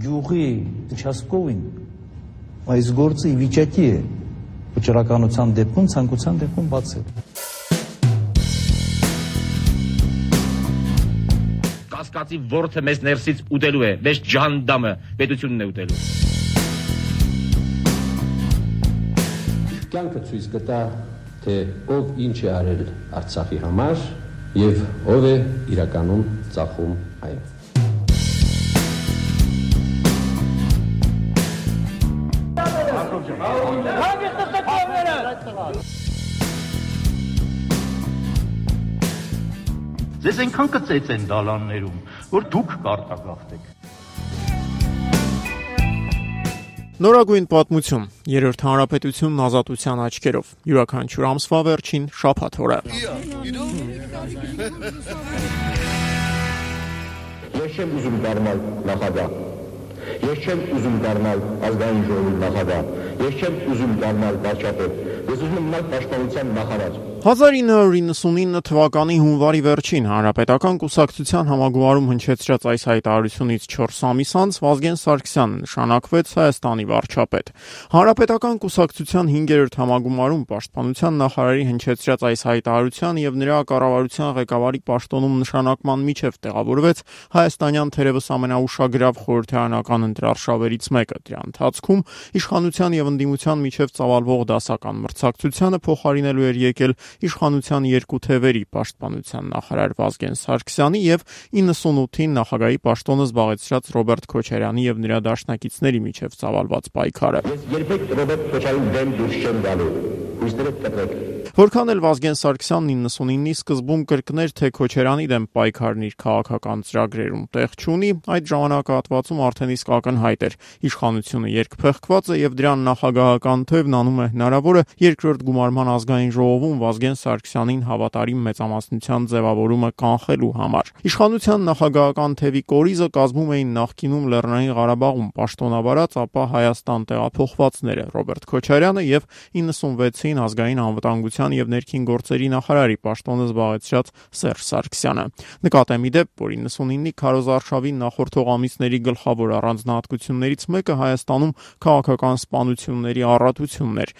գյուղի Չասկովին այս գործը ի վիճակի է վճռականության դեպքում, ցանկության դեպքում բացել։ Կասկածի ворթը մեզ ներսից ուտելու է, մեզ ջանդամը պետությունն է ուտելու։ Կյանքը ցույց կտա, թե ով ինչ է արել Արցախի համար եւ ով է իրականում ծախում հայը։ Ձեզ այնքան կծեց են դալաններում, որ դուք կարտագաղթեք։ Նորագույն պատմություն։ Երրորդ հանրապետությունն ազատության աչքերով։ Յուրաքանչյուր ամսվա վերջին շաբաթ օրը։ Ես չեմ ուզում դառնալ նախագահ։ Ես չեմ ուզում դառնալ ազգային ժողովի նախագահ։ Ես չեմ ուզում դառնալ վարչապետ։ Ես ուզում եմ մնալ պաշտպանության նախարար։ 1999 թվականի հունվարի վերջին հանրապետական կուսակցության համագումարում հնչեցրած այս հայտարարությունից 4 ամիս անց Վազգեն Սարգսյանն նշանակվեց Հայաստանի վարչապետ։ Հանրապետական կուսակցության 5-րդ համագումարում պաշտպանության նախարարի հնչեցրած այս հայտարարության եւ նրա կառավարության ղեկավարի պաշտոնում նշանակման միջև տեղավորվեց հայաստանյան թերևս ամենաուշագրավ խորհրդարանական ընտրարշավերից մեկը։ Դրա ընթացքում իշխանության եւ ընդդիմության միջև ծավալվող դասական մրցակցությանը փոխարինելու էր եկել իշխանության երկու թևերի պաշտպանության նախարար Վազգեն Սարգսյանի եւ 98-ին նախագահի պաշտոնը զբաղեցրած Ռոբերտ Քոչարյանի եւ նրա դաշնակիցների միջև ծավալված պայքարը։ Ես երբեք Ռոբերտ Քոչարյանին դեմ դուրս չեմ գալու։ Հույսները կտրեք։ Որքան էլ Վազգեն Սարգսյանն 99-ի սկզբում կրկներ, թե Քոչարյանի դեմ պայքարն իր քաղաքական ծրագրերում տեղ չունի, այդ ժամանակահատվածում արդեն իսկ ակնհայտ էր իշխանությունը երկփեղկված է եւ դրան նախագահական թևն անում է հնարավորը երկրորդ գումարման ազգային ժողովում Վազգեն Սարգսյանին հավատարիմ մեծամասնության ձևավորումը կանխելու համար։ Իշխանության նախագահական թևի կորիզը կազմում էին նախկինում Լեռնային Ղարաբաղում պաշտոնավարած, ապա Հայաստան տեղափոխվածները Ռոբերտ Քոչարյանը եւ 96-ին ազգային անվտանգության եւ ներքին գործերի նախարարի պաշտոնը զբաղեցրած Սերժ Սարգսյանը։ Նկատեմ ի դեպ, որ 99-ի քարոզարշավին նախորդող ամիսների գլխավոր առանձնահատկություններից մեկը Հայաստանում քաղաքական սպանությունների առատությունն էր։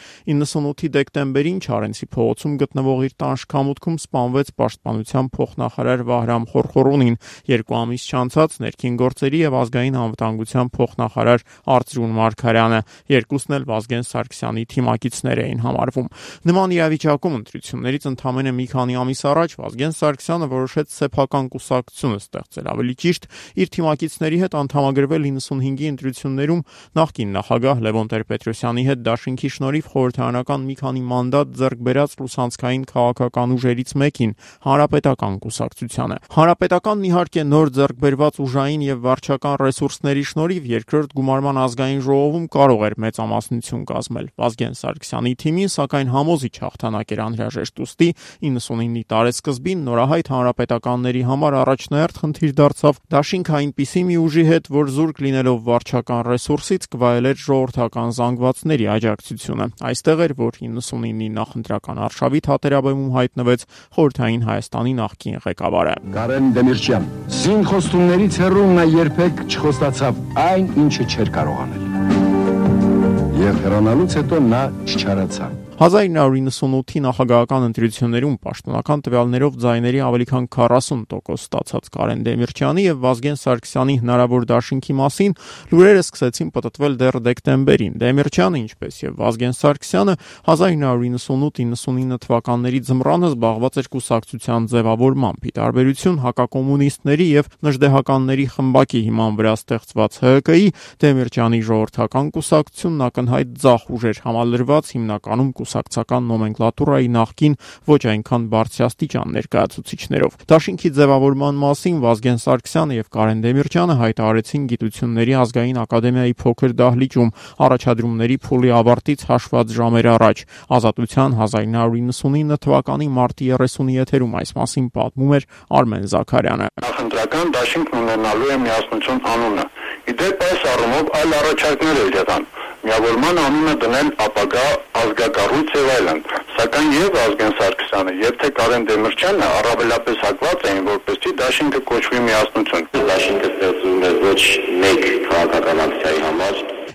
98-ի դեկտեմբերին Չարենցի փողոցում գտնվող իր տան շքամուտքում սպանվեց պաշտպանության փոխնախարար Վահրամ Խորխորոնին, երկու ամիս չանցած ներքին գործերի եւ ազգային անվտանգության փոխնախարար Արծրուն Մարկարյանը, երկուսն էլ Վազգեն Սարգսյանի թիմակիցներ էին համարվում։ Նման իրավիճակում ընտրություններից ընդամենը մի քանի ամիս առաջ Վազգեն Սարգսյանը որոշեց սեփական կուսակցություն ստեղծել, ավելի ճիշտ իր թիմակիցների հետ անդամագրվել 95-ի ընտրություններում նախկին նախագահ Լևոն Տեր-Պետրոսյանի հետ դաշինքի շնորհիվ խորհրդարանական մի քանի մանդատ ձեռք բերած լուսանցքային քաղաքական ուժերից մեկին հանրապետական կուսակցությանը։ Հանրապետականն իհարկե նոր ձեռք բերված ուժային եւ վարչական ռեսուրսների շնորհիվ երկրորդ գումարման ազգային ժողովում կարող էր մեծամասնություն կազմել։ Վազգեն Սարգսյանի թիմին սակայն համոզիչ հաղթանակ էր անհրաժեշտ ուստի 99-ի տարեսկզբին նորահայտ հանրապետականների համար առաջնահերթ խնդիր դարձավ դաշինքը այնպիսի մի ուժի հետ, որ զուրկ լինելով վարչական ռեսուրսից կվայելեր ժողովրդական զանգվածների աջակցությունը։ Այստեղ էր, որ 99-ի նախընտրական արշավի թատերաբեմում հայտնվեց խորհրդային Հայաստանի նախկին ղեկավարը։ Կարեն Դեմիրճյան։ Զին խոստումներից հեռու նա երբեք չխոստացավ այն, ինչը չէր կարող անել։ Եվ հեռանալուց հետո նա չչարացավ։ 1998-ի նախագահական ընտրություններում պաշտոնական տվյալներով ձայների ավելի քան 40% ստացած Կարեն Դեմիրճյանի եւ Վազգեն Սարգսյանի հնարավոր դաշինքի մասին լուրերը սկսեցին պատտվել դեռ դեկտեմբերին։ Դեմիրճյանը, ինչպես եւ Վազգեն Սարգսյանը 1998-99 թվականների ձմռանը զբաղված էր կուսակցության ձևավորմամբ՝ ի տարբերություն հակակոմունիստների եւ նժդեհականների խմբակի հիման վրա ստեղծված ՀԿ-ի Դեմիրճյանի ժողովրդական կուսակցությունն ակնհայտ ձախ ուժեր համալրված հիմնականում կուսակցական նոմենկլատուրայի նախկին ոչ այնքան բարձրաստիճան ներկայացուցիչներով։ Դաշինքի ձևավորման մասին Վազգեն Սարգսյանը եւ Կարեն Դեմիրճյանը հայտարարեցին Գիտությունների ազգային ակադեմիայի փոքր դահլիճում առաջադրումների փուլի ավարտից հաշված ժամեր առաջ։ Ազատության 1999 թվականի մարտի 30-ի եթերում այս մասին պատմում էր Արմեն Զաքարյանը։ Նախընտրական դաշինքն ունենալու է միասնություն անունը։ Իդեպ այս առումով այլ առաջարկներ էլ եղան միավորման անունը դնել ապագա ազգակառույց եւ այլն։ Սակայն եւ Ազգեն Սարգսյանը, եւ թե Կարեն Դեմիրճյանը առավելապես հակված էին, որպեսզի դաշինքը կոչվի միասնություն։ Դաշինքը ստեղծվում է ոչ մեկ քաղաքական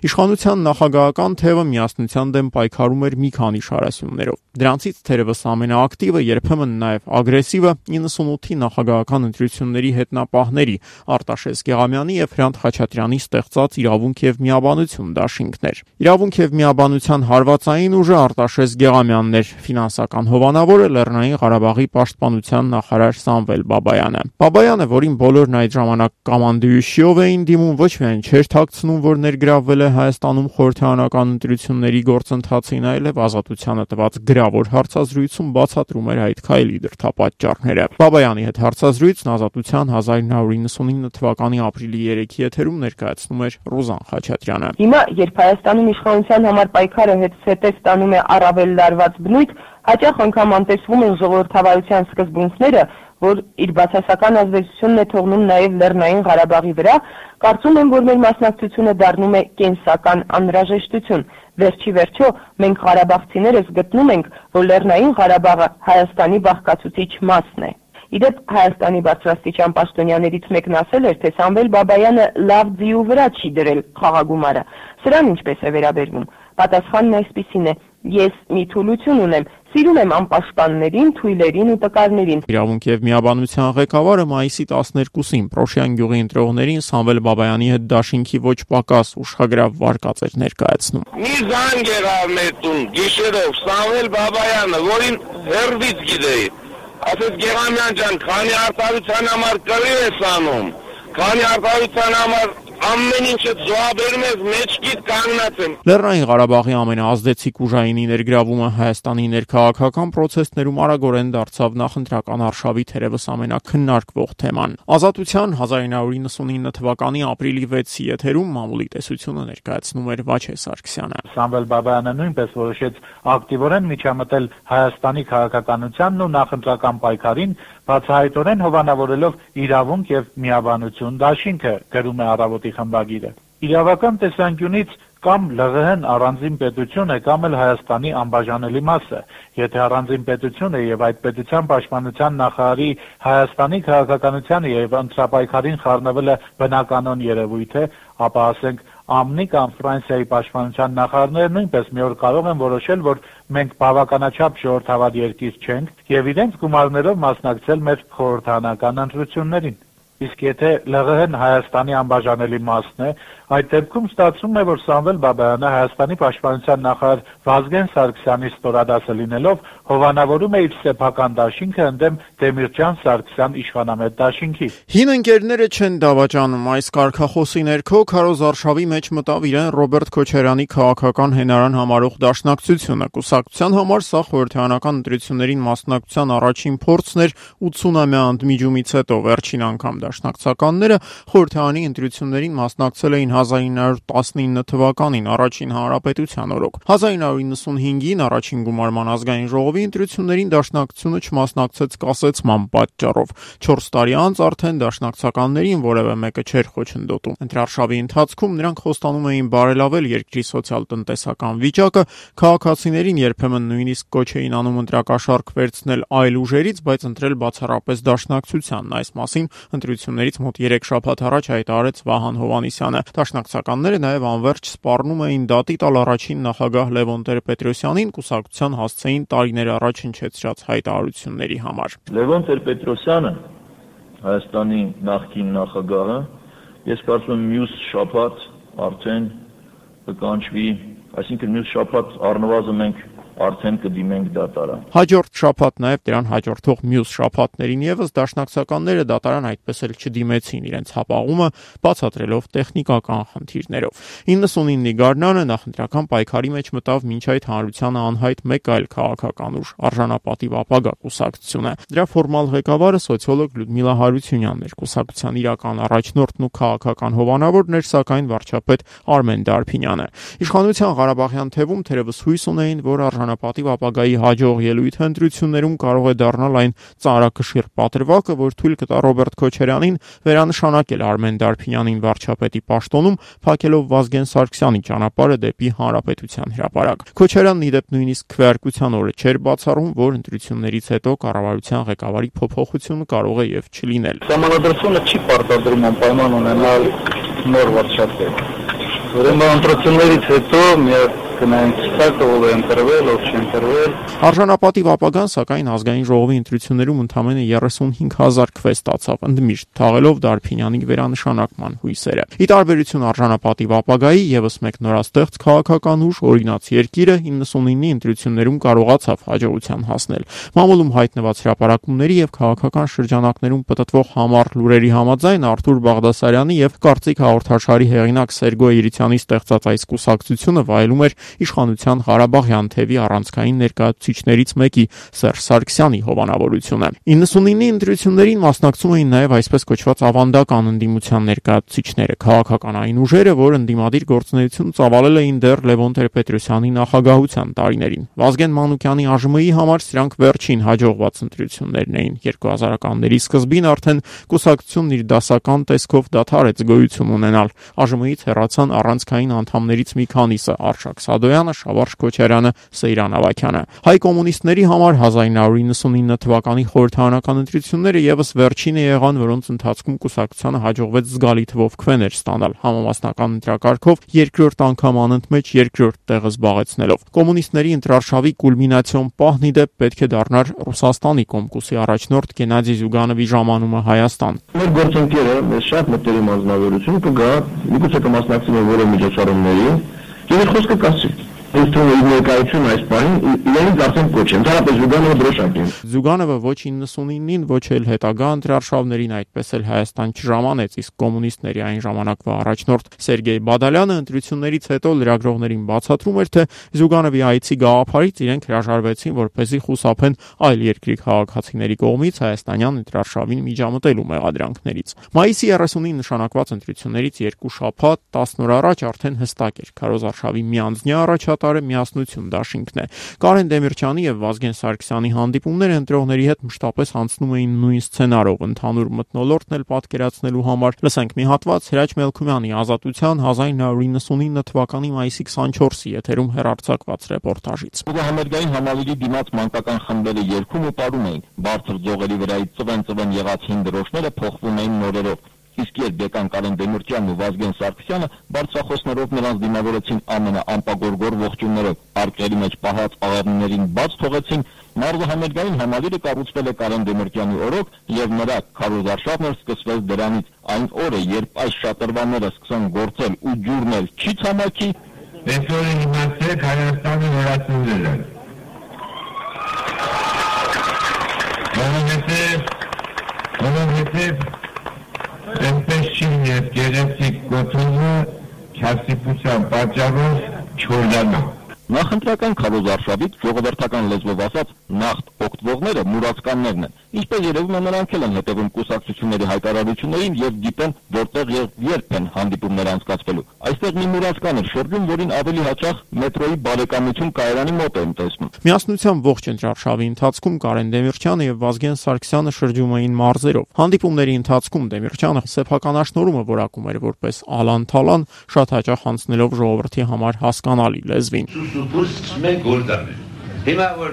Իշխանության նախագահական թևը միասնության դեմ պայքարում էր մի քանի շարասյուններով։ Դրանցից թերևս ամենաակտիվը երբեմն նաև ագրեսիվը 98-ի նախագահական ընտրությունների հետնապահների Արտաշես Գեղամյանի եւ Հրանտ Խաչատրյանի ստեղծած իրավունք եւ միաբանություն դաշինքներ։ Իրավունք եւ միաբանության հարվածային ուժը Արտաշես Գեղամյանն էր, ֆինանսական հովանավորը Լեռնային Ղարաբաղի պաշտպանության նախարար Սամվել Բաբայանը։ Բաբայանը, որին բոլորն այդ ժամանակ կամանդյուշիով էին դիմում, ոչ միայն չէր թաքցնում, որ ներգրավվել է Հայաստանում խորհրդարանական ընտրությունների գործընթացին, այլև ազատությանը տված գրավոր հարցազրույցում բացատրում էր այդ քայլի դրդապատճառները։ Բաբայանի հետ հարցազրույցն ազատության 1999 թվականի ապրիլի 3-ի եթերում ներկայացնում էր Ռոզան Խաչատրյանը։ Հիմա, երբ Հայաստանում իշխանության համար պայքարը հետսետե ստանում է առավել լարված բնույթ, հաճախ անգամ անտեսվում են ժողովրդավարության սկզբունքները, որ իր բացասական ազդեցությունն է թողնում նաև Լեռնային Ղարաբաղի վրա, կարծում եմ, որ մեր մասնակցությունը դառնում է կենսական անհրաժեշտություն։ Վերջի վերջո մենք Ղարաբաղցիներս գտնում ենք, որ Լեռնային Ղարաբաղը Հայաստանի բաղկացուցիչ մասն է։ Իդեպ Հայաստանի բարձրաստիճան պաշտոնյաներից մեկն ասել էր, թե Սամվել Բաբայանը լավ ձիու վրա չի դրել խաղագումարը։ Սրան ինչպես է վերաբերվում։ Պատասխանն այսպիսին է. Ես մի թուլություն ունեմ, սիրում եմ անպաշտպաններին, թույլերին ու տկարներին։ Իրավունք եւ միաբանության ղեկավարը մայիսի 12-ին Պրոշյան գյուղի ընտրողներին Սամվել Բաբայանի հետ դաշինքի ոչ պակաս ուշագրավ վարկած էր ներկայացնում։ Մի զանգ եղավ մետուն գիշերով Սամվել Բաբայանը, որին հերվից գիտեի։ Ասես Գեղամյան ջան, քանի արտարության համար կռիվ ես անում, քանի արտարության համար ամեն ինչը զոհաբերում ես մեջքիդ կանգնած եմ։ Լեռնային Ղարաբաղի ամենաազդեցիկ ուժայինի ներգրավումը Հայաստանի ներքաղաքական process-ներում արագորեն դարձավ նախընտրական արշավի թերևս ամենակննարկվող թեման։ Ազատության 1999 թվականի ապրիլի 6-ի եթերում մամուլի տեսությունը ներկայացնում էր Վաչե Սարգսյանը։ Սամվել Բաբայանը նույնպես որոշեց ակտիվորեն միջամտել Հայաստանի քաղաքականությանն ու նախընտրական պայքարին, բացահայտորեն հովանավորելով իրավունք եւ միաբանություն դաշինքը գրում է առավոտի խմբագիրը։ Իրավական տեսանկյունից կամ ԼՂՀ-ն առանձին պետություն է կամ էլ Հայաստանի անբաժանելի մաս է։ Եթե առանձին պետություն է եւ այդ պետության պաշտպանության նախարարի Հայաստանի քաղաքականությանը եւ ընտրապայքարին խառնվելը բնականon երևույթ է, ապա ասենք ԱՄՆ-ի կամ Ֆրանսիայի պաշտպանության նախարարները նույնպես մի օր կարող են որոշել, որ մենք բավականաչափ ժողովրդավար երկիր չենք եւ իրենց գումարներով մասնակցել մեր խորհրդանական ընտրություններին։ Իսկ եթե ԼՂՀ-ն Հայաստանի անբաժանելի մասն է, այդ դեպքում ստացվում է, որ Սամվել Բաբայանը Հայաստանի պաշտպանության նախարար Վազգեն Սարգսյանի ստորադասը լինելով հովանավորում է իր սեփական դաշինքը ընդդեմ Դեմիրճան Սարգսյան իշխանամետ դաշինքի։ Հին ընկերները չեն դավաճանում այս կարգախոսի ներքո Քարոզ Արշավի մեջ մտավ իրեն Ռոբերտ Քոչարյանի քաղաքական հենարան համարող դաշնակցությունը։ Կուսակցության համար սա խորհրդարանական ընտրություններին մասնակցության առաջին փորձն էր 80-ամյա ընդմիջումից հետո վերջին անգամ դաշնակցականները խորհրդարանի ընտրություններին մասնակցել էին 1919 թվականին առաջին հանրապետության օրոք։ 1995-ին առաջին գումարման ազգային ժողովի ընտրություններին դաշնակցությունը չմասնակցեց կասեցման պատճառով։ 4 տարի անց արդեն դաշնակցականներին որևէ մեկը չէր խոչընդոտում։ Ընտրարշավի ընթացքում նրանք խոստանում էին բարելավել երկրի սոցիալ-տնտեսական վիճակը, քաղաքացիներին երբեմն նույնիսկ կոչ էին անում ընտրակաշառք վերցնել այլ ուժերից, բայց ընտրել բացառապես դաշնակցությանն։ Այս մասին ընտրություններից մոտ 3 շաբաթ առաջ հայտարարեց Վահան Հովանիսյանը։ Դաշնակցականները նաև անverջ սպառնում էին դատի տալ առաջին նախագահ Լևոն Տեր-Պետրոսյանին կուսակցության հասցեին տարիներ առաջ հնչեցրած հայտարարությունների համար։ Լևոն Տեր-Պետրոսյանը Հայաստանի նախկին նախագահը ես կարծում եմ մյուս շաբաթ արդեն կկանչվի, այսինքն մյուս շաբաթ առնվազն մենք արդեն կդիմենք դատարան։ Հաջորդ շաբաթ նաև դրան հաջորդող մյուս շաբաթներին եւս դաշնակցականները դատարան այդպես էլ չդիմեցին իրենց հապաղումը, բացատրելով տեխնիկական խնդիրներով։ 99-ի գարնանը նախընտրական պայքարի մեջ մտավ ոչ այդ հանրությանը անհայտ մեկ այլ քաղաքական ուժ՝ արժանապատիվ ապագա կուսակցությունը։ Դրա ֆորմալ ղեկավարը սոցիոլոգ Լյուդմիլա Հարությունյանն էր, կուսակցության իրական առաջնորդն ու քաղաքական հովանավորն էր, սակայն վարչապետ Արմեն Դարփինյանը։ Իշխանության Ղարաբաղյան թևում թերևս հույս ունեին, որ արժան բնականապատիվ ապագայի հաջող ելույթ ընտրություններում կարող է դառնալ այն ծանրակշիռ պատրվակը, որ թույլ կտա Ռոբերտ Քոչարյանին վերանշանակել Արմեն Դարփինյանին վարչապետի պաշտոնում, փակելով Վազգեն Սարգսյանի ճանապարհը դեպի հանրապետության հրապարակ։ Քոչարյանն իդեպ նույնիսկ քվեարկության օրը չէր բացառում, որ ընտրություններից հետո կառավարության ղեկավարի փոփոխությունը կարող է եւ չլինել։ Համանadrությունը չի պարտադրում անպայման ունենալ նոր վարչապետ Ուրեմն ընտրություններից հետո միակ կնայենք ցածր ով է ընտրվել, ով չի ընտրվել։ Արժանապատիվ ապագան սակայն ազգային ժողովի ընտրություններում ընդամենը 35000 քվե ստացավ, ընդմիշտ թաղելով Դարփինյանի վերանշանակման հույսերը։ Ի տարբերություն արժանապատիվ ապագայի եւս մեկ նորաստեղծ քաղաքական ուժ օրինաց երկիրը 99-ի ընտրություններում կարողացավ հաջողության հասնել։ Մամուլում հայտնված հրապարակումների եւ քաղաքական շրջանակներում պատտվող համառ լուրերի համաձայն Արթուր Բաղդասարյանի եւ Կարծիք հաղորդաշարի հեղինակ Սերգո Երիցյանի ստեղծած այս կուսակցությունը վայելում էր իշխանության Ղարաբաղյան թևի առանցքային ներկայացուցիչներից մեկի Սերժ Սարգսյանի հովանավորությունը։ 99-ի ընտրություններին մասնակցում էին նաև այսպես կոչված ավանդական ընդդիմության ներկայացուցիչները, քաղաքական այն ուժերը, որ ընդդիմադիր գործունեություն ծավալել էին դեռ Լևոն Տեր-Պետրոսյանի նախագահության տարիներին։ Վազգեն Մանուկյանի ԱԺՄ-ի համար սրանք վերջին հաջողված ընտրություններն էին 2000-ականների սկզբին արդեն կուսակցությունն իր դասական տեսքով դադարեց գոյություն ունենալ։ ԱԺՄ-ից հեռացան առանցքային անդամներից մի քանիսը՝ Արշակ Սադոյանը, Շավարժ Քոչարյանը, Սեյրան Ավակյանը։ Հայ կոմունիստների համար 1999 թվականի խորհրդարանական ընտրությունները եւս վերջինը եղան, որոնց ընթացքում կուսակցությանը հաջողվեց զգալի թվով քվեներ ստանալ համամասնական ընտրակարգով երկրորդ անգամ անընդմեջ երկրորդ տեղը զբաղեցնելով։ Կոմունիստների ընտրարշավի կուլմինացիոն պահն ի դեպ պետք է դառնար Ռուսաստանի կոմկուսի առաջնորդ Գենադի Զյուգանովի ժամանումը Հայաստան։ Մեր գործընկերը մեզ շատ մտերիմ անձնավորություն կգա, միգուցե կմասնակցի որևէ միջոցառումների եւ իր խոսքը կասի ինձ թվում է իր ներկայությունը այս բանին իրենից արդեն կոչ է։ Ընդհանրապես Զուգանովը դրոշակ է։ Զուգանովը ոչ 99-ին, ոչ էլ հետագա ընտրարշավներին այդպես էլ Հայաստան չժամանեց, իսկ կոմունիստների այն ժամանակվա առաջնորդ Սերգեյ Բադալյանը ընտրություններից հետո լրագրողներին բացատրում էր, թե Զուգանովի այցի գաղափարից իրենք հրաժարվեցին, որպեսզի խուսափեն այլ երկրի քաղաքացիների կողմից հայաստանյան ընտրարշավին միջամտելու մեղադրանքներից։ Մայիսի 30-ին նշանակված ընտրություններից երկու շաբաթ 10 օր առաջ արդեն հստակ էր. Քարոզարշավի միանձնյա առաջատար հրատարը միասնություն դաշինքն է։ Կարեն Դեմիրճյանի եւ Վազգեն Սարգսյանի հանդիպումները ընտրողների հետ մշտապես անցնում էին նույն սցենարով, ընդհանուր մտնոլորտն էլ պատկերացնելու համար։ Լսենք մի հատված Հրաչ Մելքումյանի Ազատության 1999 թվականի մայիսի 24-ի եթերում հերարցակված ռեպորտաժից։ Համերգային համալիրի դիմաց մանկական խմբերը երգում ու ապարում էին։ Բարձր ձողերի վրայից ծվեն-ծվեն եղած հին դրոշները փոխվում էին նորերով իսկ երբ եկան Կարեն Դեմիրճյանն ու Վազգեն Սարգսյանը բարձրախոսներով նրանց դիմավորեցին ամենաանպագորգոր ողջուններով, արկղերի մեջ պահած աղերններին բաց թողեցին, Մարզը համերգային համալիրը կառուցվել է Կարեն Դեմիրճյանի օրոք եւ նրա քարոզարշավն սկսվեց դրանից։ Այն օրը, երբ այս շատրվանները սկսան գործել ու ջուրնել չի ցամաքի, այսօր իմացեք Հայաստանը վերացնել է։ Որովհետև որովհետև այնպես չի եւ գեղեցիկ կոթողը չասիպության պատճառով չորդանա։ Նախընտրական քարոզարշավից ժողովրդական լեզվով ասած նախտ օգտվողները մուրացկաններն են։ Ինչպես երևում է նրանք էլ են հետևում կուսակցությունների հայտարարություններին եւ գիտեն որտեղ եւ երբ են հանդիպումներ անցկացվելու։ Այստեղ մի մուրացկան էր շրջում, որին ավելի հաճախ մետրոյի բարեկամություն կայարանի մոտ են տեսնում։ Միասնության ողջ ընտրարշավի ընթացքում Կարեն Դեմիրճյանը եւ Վազգեն Սարգսյանը շրջում էին մարզերով։ Հանդիպումների ընթացքում Դեմիրճյանը սեփականաշնորհումը որակում էր որպես Ալան-Թալան, շատ հաճախ անցնելով ժողովրդի համար հասկանալի լեզվին սուպուս մենք գործան Հիմա որ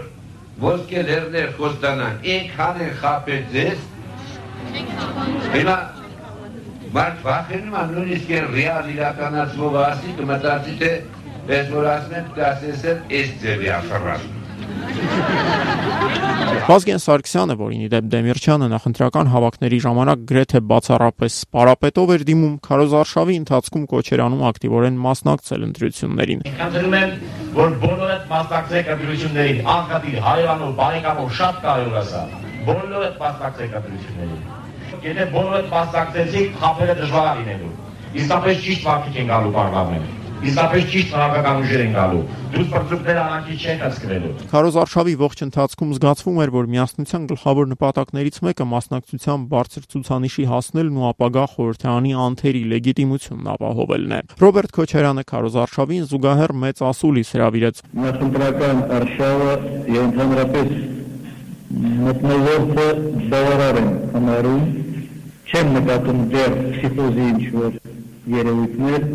ոսկե լերներ խոստանան, ինքան են խապել ձեզ, հիմա մարդ վախենում ան նույնիսկ են ռեալ իրականացվող ասի կմտածի, թե պես որ ասնեմ, կասեսեմ, ես ձևի ախրասում։ Վազգեն Սարգսյանը, որին ի դեպ Դեմիրճյանը նախընտրական հավաքների ժամանակ գրեթե բացառապես սպարապետով էր դիմում, քարոզարշավի ընթացքում կոչերանում ակտիվորեն մասնակցել ընտրություններին։ Խնդրում եմ, որ բոլորը մասնակցեք ընտրություններին, անկատի հայրանով, բարեկամով շատ կարևոր է սա։ Բոլորը մասնակցեք ընտրություններին։ Եթե բոլորը մասնակցեցիք, խափերը դժվար լինելու։ Իսկապես ճիշտ վարքիք են գալու պարլամենտ իսկապես ճիշտ քաղաքական ուժեր են գալու։ Դուք բրծուկները արանքի չեն հսկվելու։ Քարոզարշավի ողջ ընթացքում զգացվում էր, որ միասնության գլխավոր նպատակներից մեկը մասնակցության բարձր ցուցանիշի հասնելն ու ապագա խորհրդարանի անթերի լեգիտիմությունն ապահովելն է։ Ռոբերտ Քոչարյանը քարոզարշավին զուգահեռ մեծ ասուլիս հրավիրեց։ Նախընտրական արշավը ընդհանրապես մտնոլորտը բավարար են համարում չեմ նկատում դեռ փսիխոզի ինչ որ երևույթներ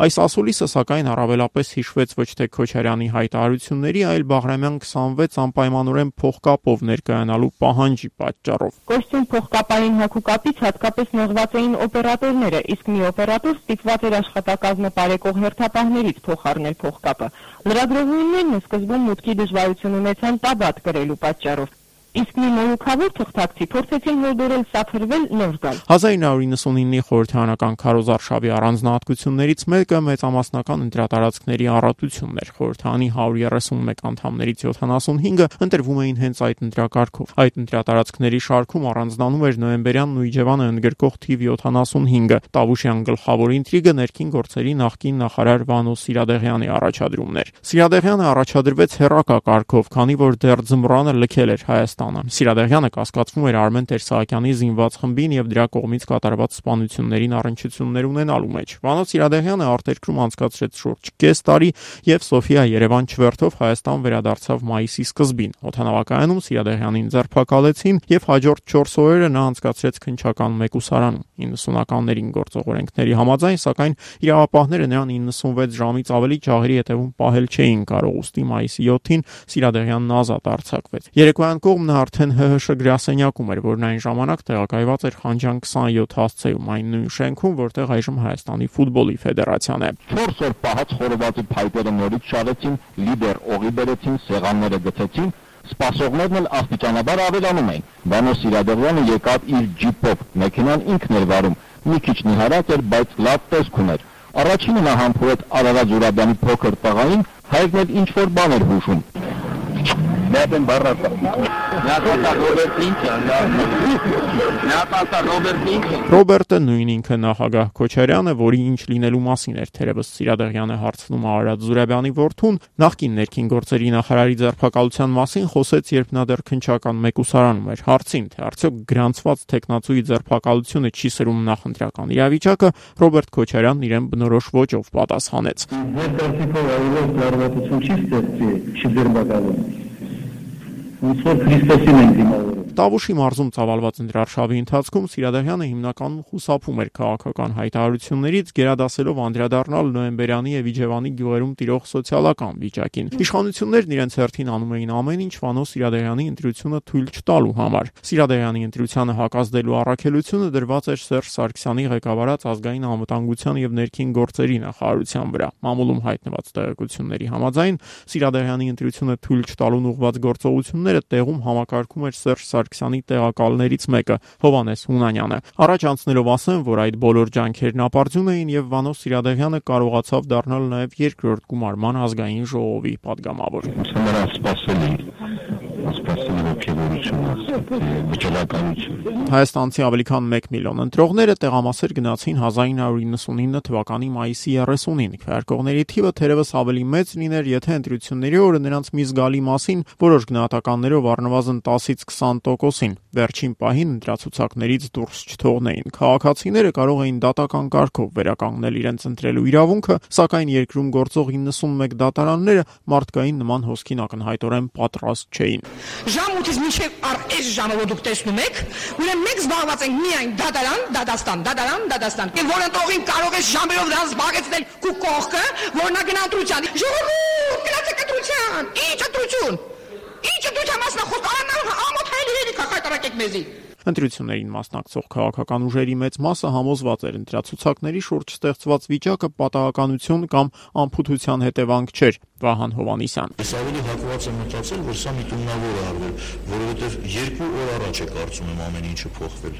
Այս ասուլիսը սակայն առավելապես հիշվեց ոչ թե Քոչարյանի հայտարարությունների, այլ Բաղրամյան 26 անպայմանորեն փողկապով ներկայանալու պահանջի պատճառով։ Կոստյում փողկապային հագուկապից հատկապես նեղված էին օպերատորները, իսկ մի օպերատոր ստիպված էր աշխատակազմը բարեկող հերթապահներից փոխարնել փողկապը։ Լրագրողներն սկզբում մուտքի դժվարություն ունեցան տաբատ կրելու պատճառով, իսկ մի մորուքավոր թղթակցի փորձեցին հորդորել սափրվել նոր գալ։ 1999-ի խորհրդարանական քարոզարշավի առանձնահատկություններից մեկը մեծամասնական ընտրատարածքների առատությունն էր։ Խորհրդանի 131 անդամներից 75-ը ընտրվում էին հենց այդ ընտրակարգով։ Այդ ընտրատարածքների շարքում առանձնանում էր նոյեմբերյան Նույջևանը ընդգրկող թիվ 75-ը։ Տավուշյան գլխավոր ինտրիգը ներքին գործերի նախկին նախարար Վանո Սիրադեղյանի առաջադրումն էր։ Սիրադեղյանը առաջադրվեց հերակա կարգով, քանի որ դեռ ձմռանը լքել էր Հայաստան Հայաստանը։ Սիրադեղյանը կասկածվում էր Արմեն Տեր-Սահակյանի զինված խմբին եւ դրա կողմից կատարված սպանություններին առնչություններ ունենալու մեջ։ Վանո Սիրադեղյանը արտերկրում անցկացրեց շուրջ կես տարի եւ Սոֆիա Երևան չվերթով Հայաստան վերադարձավ մայիսի սկզբին։ Օթանավակայանում Սիրադեղյանին ձերբակալեցին եւ հաջորդ 4 օրերը նա անցկացրեց քնչական մեկուսարանում։ 90-ականներին գործող օրենքների համաձայն, սակայն իրավապահները նրան 96 ժամից ավելի ջահերի հետևում պահել չէին կարող, ուստի մայիսի 7-ին Սիրադեղյանն ազատ արձակվեց։ Երեկոյան կողմ նա արդեն ՀՀՇ գրասենյակում էր, որն այն ժամանակ տեղակայված էր Խանջան 27 հասցեում, այն նույն շենքում, որտեղ այժմ Հայաստանի ֆուտբոլի ֆեդերացիան է։ 4 օր պահած խորովածի փայտերը նորից շարեցին, լիդեր օղի բերեցին, սեղանները գցեցին, Սպասողներն էլ աստիճանաբար ավելանում էին։ Վանո Սիրադեղյանը եկավ իր ջիպով, մեքենան ինքն էր վարում։ Մի քիչ նիհարած էր, բայց լավ տեսք ուներ։ Առաջինը նա համբուրեց Արարատ Զուրաբյանի փոքր տղային, հայրն էլ ինչ որ բան էր հուշում։ Մերտեն բարակա։ Նատասա Ռոբերտ Լինկը, Նատասա Ռոբերտ Լինկը։ Ռոբերտը նույն ինքը նախագահ Քոչարյանը, որի ինչ լինելու մասին էր թերևս Սիրադեղյանը հարցնում Արարատ Զուրաբյանի որդուն, նախկին ներքին գործերի նախարարի ձերբակալության մասին խոսեց, երբ նա դեռ քնչական մեկուսարանում էր։ Հարցին, թե արդյոք գրանցված տեխնացուի ձերբակալությունը չի սրում նախընտրական իրավիճակը, Ռոբերտ Քոչարյանն իրեն բնորոշ ոճով պատասխանեց։ Ձեր կարծիքով այլով լարվածություն չի ստեղծի, չի ձերբակալում ոնց որ Քրիստոսին են դիմավորում։ Տավուշի մարզում ծավալված ընտրարշավի ընթացքում Սիրադեղյանը հիմնականում խուսափում էր քաղաքական հայտարարություններից, գերադասելով անդրադառնալ նոեմբերյանի եւ Իջևանի գյուղերում տիրող սոցիալական վիճակին։ Իշխանություններն իրենց հերթին անում էին ամեն ինչ Վանո Սիրադեղյանի ընտրությունը թույլ չտալու համար։ Սիրադեղյանի ընտրությանը հակազդելու առաքելությունը դրված էր Սերժ Սարգսյանի ղեկավարած ազգային անվտանգության եւ ներքին գործերի նախարարության վրա։ Մամուլում հայտնված տեղեկությունների համաձայն Սիրադեղյանի ընտրությունը թույլ չտալուն ուղղված գործողությունները տեղում համակարգում էր Սերժ Սարգսյանի տեղակալներից մեկը Հովանես Հունանյանը։ Առաջ անցնելով ասեմ, որ այդ բոլոր ջանքերն ապարդյուն էին եւ Վանոս Սիրադեղյանը կարողացավ դառնալ նաեւ երկրորդ գումարման ազգային ժողովի падգամավոր։ Նրանց սпасելի սպասելի ողջունություն, վճռականություն։ Հայաստանցի ավելի քան 1 միլիոն ընտրողները տեղամասեր գնացին 1999 թվականի մայիսի 30-ին։ Քվեարկողների թիվը թերևս ավելի մեծ լիներ, եթե ընտրությունների օրը նրանց մի զգալի մասին որոշ գնահատականներով առնվազն 10-ից 20%-ին վերջին պահին ընտրացուցակներից դուրս չթողնեին։ Քաղաքացիները կարող էին դատական կարգով վերականգնել իրենց ընտրելու իրավունքը, սակայն երկրում գործող 91 դատարանները մարդկային նման հոսքին ակնհայտորեն պատրաստ չէին։ Ժամ 8-ից մինչև այս ժամը որ դուք տեսնում եք, ուրեմն մենք զբաղված ենք միայն դատարան, դադաստան, դատարան, դադաստան։ Որ ընտրողին կարող է ժամերով դրան զբաղեցնել քու կողքը, որ նա գնա ընտրության։ Ժողովուրդ, գնացեք ընտրության։ Ինչ ընտրություն։ Ինչ ընտրության մասնախոս, արանալ ամոթ հայելի հերիք հայտարարեք մեզի։ Ընտրություններին մասնակցող քաղաքական ուժերի մեծ մասը համոզված էր ընտրացուցակների շուրջ ստեղծված վիճակը պատահականություն կամ անփութության հետևանք չէր։ Վահան Հովանիսյան։ Ես ավելի հակված եմ մտածել, որ սա միտումնավոր է արվել, որովհետև երկու օր առաջ է կարծում եմ ամեն ինչը փոխվել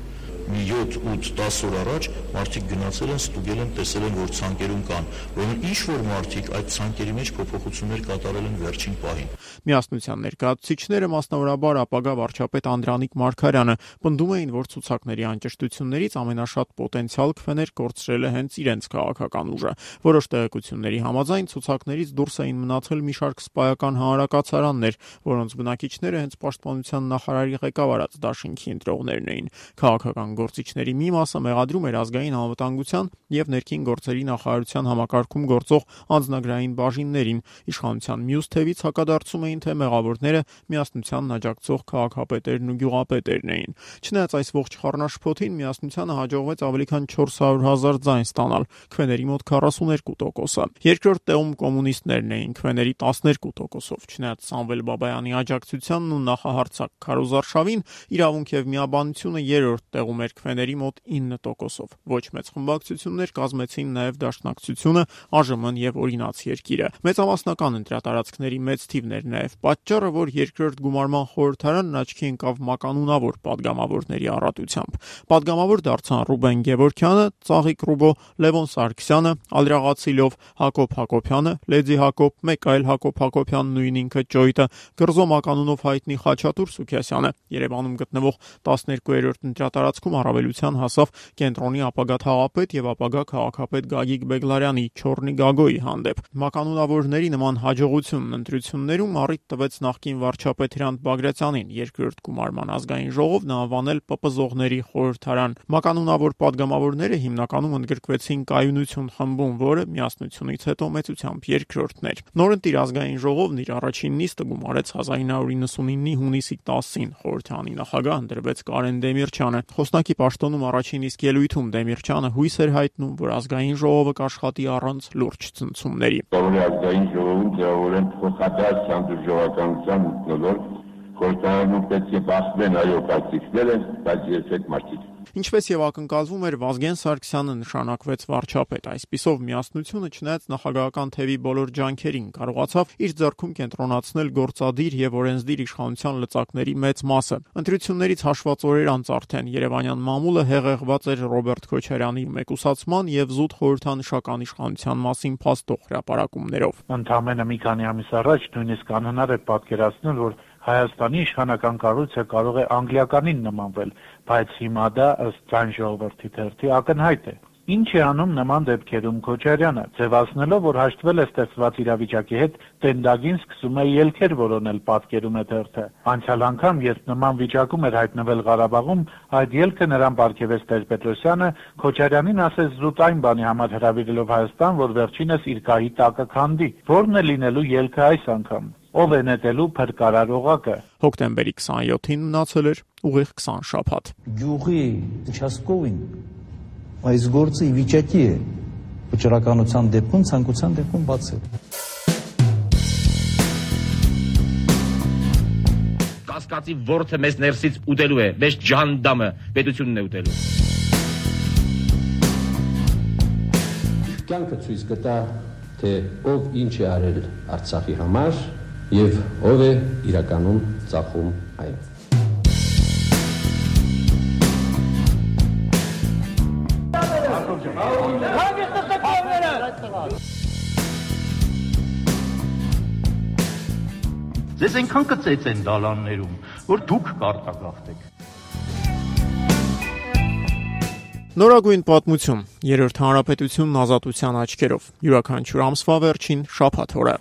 մի 7-8-10 օր առաջ մարդիկ գնացել են, ստուգել են, տեսել են, որ ցանկերում կան, որոնք ինչ որ մարդիկ այդ ցանկերի մեջ փոփոխություններ կատարել են վերջին պահին։ Միասնության ներկայացուցիչները մասնավորաբար ապագա վարչապետ Անդրանիկ Մարկարյանը պնդում էին, որ ցուցակների անճշտություններից ամենաշատ պոտենցիալ քվեներ կորցրել է հենց իրենց քաղաքական ուժը։ Որոշ տեղեկությունների համաձայն ցուցակներից դուրս էին մնացել մի շարք սպայական հանրակացարաններ, որոնց բնակիչները հենց պաշտպանության նախարարի ղեկավարած դաշինքի ընտրողներն էին։ Քաղաքական իրավագործիչների մի մասը մեղադրում էր ազգային անվտանգության եւ ներքին գործերի նախարարության համակարգում գործող անձնագրային բաժիններին։ Իշխանության մյուս թևից հակադարձում էին, թե մեղավորները միասնությանն աջակցող քաղաքապետերն ու գյուղապետերն էին։ Չնայած այս ողջ խառնաշփոթին միասնությանը հաջողվեց ավելի քան 400 հազար ձայն ստանալ, քվեների մոտ 42%-ը։ Երկրորդ տեղում կոմունիստներն էին քվեների 12%-ով, չնայած Սամվել Բաբայանի աջակցությանն ու նախահարցակ Քարոզարշավին իրավունք եւ միաբանությունը երրորդ տեղում էր քվեների մոտ 9%-ով։ Ոչ մեծ խմբակցություններ կազմեցին նաեւ Դաշնակցությունը, ԱԺՄ-ն եւ Օրինաց երկիրը։ Մեծամասնական ընտրատարածքների մեծ թիվն նաև պատճառը, որ երկրորդ գումարման խորհրդարանն աչքի ընկավ մականունավոր падգամավորների առատությամբ։ Падգամավոր դարձան Ռուբեն Գևորքյանը, Ծաղիկ Ռուբո, Լևոն Սարգսյանը, Ալրաղացիլով, Հակոբ Հակոբյանը, Լեդի Հակոբ, մեկ այլ Հակոբ Հակոբյան նույն ինքը ճոյտը, Գրզո մականունով հայտնի Խաչատուր Սուքիասյանը։ Երևանում գտնվող 12-րդ ընտրատարածքում առավելության հասավ կենտրոնի ապագա թաղապետ եւ ապագա քաղաքապետ Գագիկ Բեգլարյանի Չորնի Գագոյի հանդեպ։ Մականունավորների նման հաջողությունն ընտրություններում առիթ տվեց նախկին վարչապետ Հրանտ Բագրատյանին երկրորդ գումարման ազգային ժողով նա անվանել ՊՊԶողների խորհրդարան։ Մականունավոր падգամավորները հիմնականում ընդգրկվեցին կայունություն խմբում, որը միասնությունից հետո մեծությամբ երկրորդն էր։ Նորընտիր ազգային ժողովն իր առաջին նիստը գումարեց 1999-ի հունիսի 10-ին։ Խորհրդանի նախագահ ընդրվեց Կարեն Դեմիրճյանը։ Խոսնակի պաշտոնում առաջին իսկ ելույթում Դեմիրճյանը հույս էր հայտնում, որ ազգային ժողովը կաշխատի առանց լուրջ ցնցումների։ Կարոնի ազգային ժողովում ձևավորեն փոխադարձ հանդուրժողականության մտնոլորտ խորհրդարանում պետք է բախվեն այո կարծիքները, բայց երբեք մարդիկ Ինչպես եւ ակնկալվում էր, Վազգեն Սարգսյանը նշանակվեց վարչապետ։ Այսպիսով միասնությունը չնայած նախագահական թևի բոլոր ջանքերին կարողացավ իր ձեռքում կենտրոնացնել գործադիր եւ օրենսդիր իշխանության լծակների մեծ մասը։ Ընտրություններից հաշված օրեր անց արդեն Երևանյան մամուլը հեղեղված էր Ռոբերտ Քոչարյանի մեկուսացման եւ զուտ խորհրդանշական իշխանության մասին փաստող հրապարակումներով։ Ընդամենը մի քանի ամիս առաջ նույնիսկ անհնար է պատկերացնել, որ Հայաստանի իշխանական կառույցը կարող է անգլիականին նմանվել, բայց հիմա դա ըստ ցան ժողովրդի թերթի ակնհայտ է։ Ինչ է անում նման դեպքերում Քոչարյանը, ձևացնելով, որ հաշտվել է ստեղծված իրավիճակի հետ, տենդագին սկսում է ելքեր որոնել, պատկերում է թերթը։ Անցյալ անգամ, երբ նման վիճակում էր հայտնվել Ղարաբաղում, այդ ելքը նրան ապարգևեց Տեր-Պետրոսյանը, Քոչարյանին ասեց զուտ այն բանի համար հրավիրելով Հայաստան, որ վերջինս իր գահի տակը քանդի։ Որն է լինելու ելքը այս անգամ ով է նետելու փրկարարողակը։ Հոկտեմբերի 27-ին մնացել էր ուղիղ 20 շաբաթ։ Գյուղի Չասկովին այս գործը ի վիճակի է վճռականության դեպքում ցանկության դեպքում բացել։ Կասկածի ворթը մեզ ներսից ուտելու է, մեզ ջանդամը պետությունն է ուտելու։ Կյանքը ցույց կտա, թե ով ինչ է արել Արցախի համար եւ ով է իրականում ծախում այն։ Ձեզ այնքան կծեց են դալաններում, որ դուք կարտագաղթեք։ Նորագույն պատմություն։ Երրորդ հանրապետությունն ազատության աչքերով։ Յուրաքանչյուր ամսվա վերջին շաբաթ օրը։